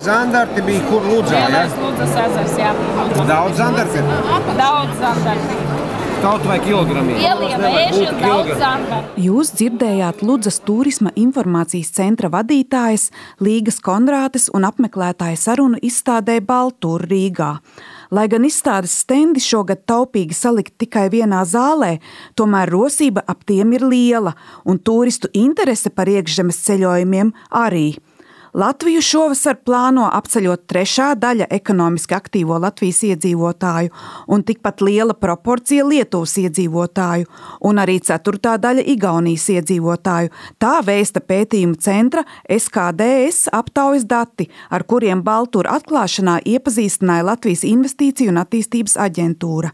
Zandarti bija kur lūdzā, ja? Lielais Lūdzas ezers, jā. Daudz zandarti. Daudz zandarti. Kaut vai kilogramī. Ielie vēži un daudz zandarti. Jūs dzirdējāt Ludzas turisma informācijas centra vadītājas Līgas Konrātes un apmeklētāja sarunu izstādē Baltūra Rīgā. Lai gan izstādes stendi šogad taupīgi salikt tikai vienā zālē, tomēr rosība ap tiem ir liela un turistu interese par iekšzemes ceļojumiem arī. Latviju šovasar plāno apceļot trešā daļa ekonomiski aktīvo Latvijas iedzīvotāju un tikpat liela proporcija Lietuvas iedzīvotāju un arī ceturtā daļa Igaunijas iedzīvotāju. Tā vēsta pētījuma centra SKDS aptaujas dati, ar kuriem Baltūra atklāšanā iepazīstināja Latvijas Investīciju un attīstības aģentūra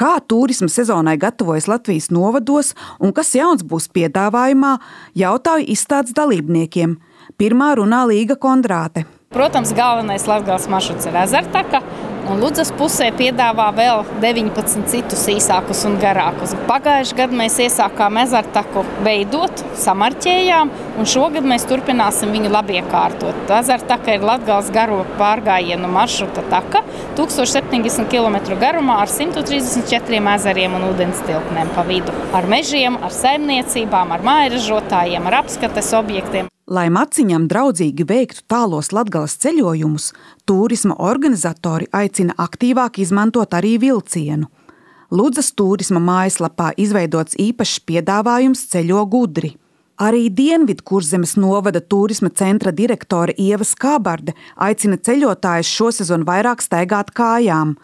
kā turisma sezonai gatavojas Latvijas novados un kas jauns būs piedāvājumā, jautāju izstādes dalībniekiem. Pirmā runā Līga Kondrāte. Protams, galvenais latgals maršruts ir ezertaka. Un Ludzas pusē piedāvā vēl 19 citus īsākus un garākus. Pagājušajā gadā mēs iesākām ezertaku veidot, samarķējām, un šogad mēs turpināsim viņu labi iekārtot. Ezertaka ir Latgals garo pārgājienu maršruta taka, 1070 km garumā ar 134 ezeriem un ūdens tilpnēm pa vidu. Ar mežiem, ar saimniecībām, ar mājražotājiem, ar apskates objektiem. Lai maciņam draudzīgi veiktu tālos latgales ceļojumus, turisma organizatori aicina aktīvāk izmantot arī vilcienu. Ludzas turisma mājaslapā izveidots īpašs piedāvājums ceļo gudri. Arī Dienvidkurzemes novada turisma centra direktore Ieva Skābarde aicina ceļotājus šosezon vairāk staigāt kājām.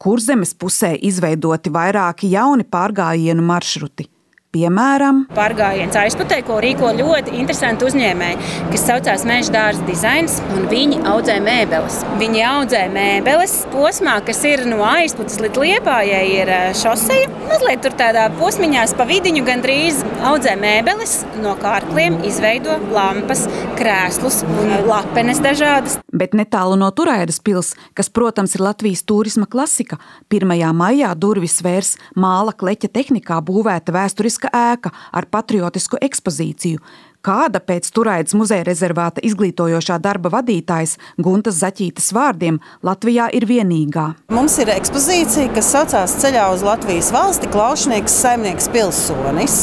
Kurzemes pusē izveidoti vairāki jauni pārgājienu maršruti. Piemēram, pārgājiens aizputē, ko rīko ļoti interesanti uzņēmēji, kas saucās Meža dārza dizains, un viņi audzē mēbeles. Viņi audzē mēbeles posmā, kas ir no aizputes līdz liepājai, ir šoseja. Mazliet tur tādā posmiņās pa vidiņu gandrīz audzē mēbeles, no kārkliem izveido lampas, krēslus un lapenes dažādas. Bet netālu no Turēdas pils, kas, protams, ir Latvijas turisma klasika, 1. maijā durvis vērs māla kleķa tehnikā būvēta vēsturiska ēka ar patriotisku ekspozīciju, kāda pēc Turaidas muzeja rezervāta izglītojošā darba vadītājas Guntas Zaķītas vārdiem Latvijā ir vienīgā. Mums ir ekspozīcija, kas saucās Ceļā uz Latvijas valsti Klaušnieks saimnieks pilsonis.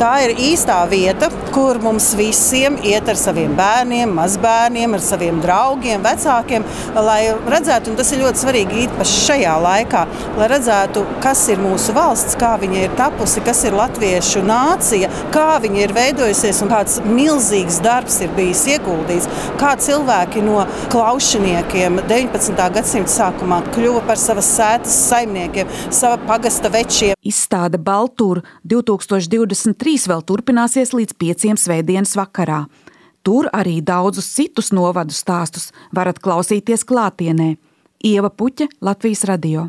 Tā ir īstā vieta, kur mums visiem iet ar saviem bērniem, mazbērniem, ar saviem draugiem, vecākiem, lai redzētu, un tas ir ļoti svarīgi īpaši šajā laikā, lai redzētu, kas ir mūsu valsts, kā viņa ir tapusi, kas ir latviešu nācija, kā viņa ir veidojusies un kāds milzīgs darbs ir bijis ieguldīts. Kā cilvēki no klaušiniekiem 19. gadsimta sākumā kļuva par savas sētas saimniekiem, sava pagasta večiem. Izstāde Baltūra 2023 vēl turpināsies līdz pieciem svētdienas vakarā. Tur arī daudzus citus novadu stāstus varat klausīties klātienē. Ieva Puķa, Latvijas radio.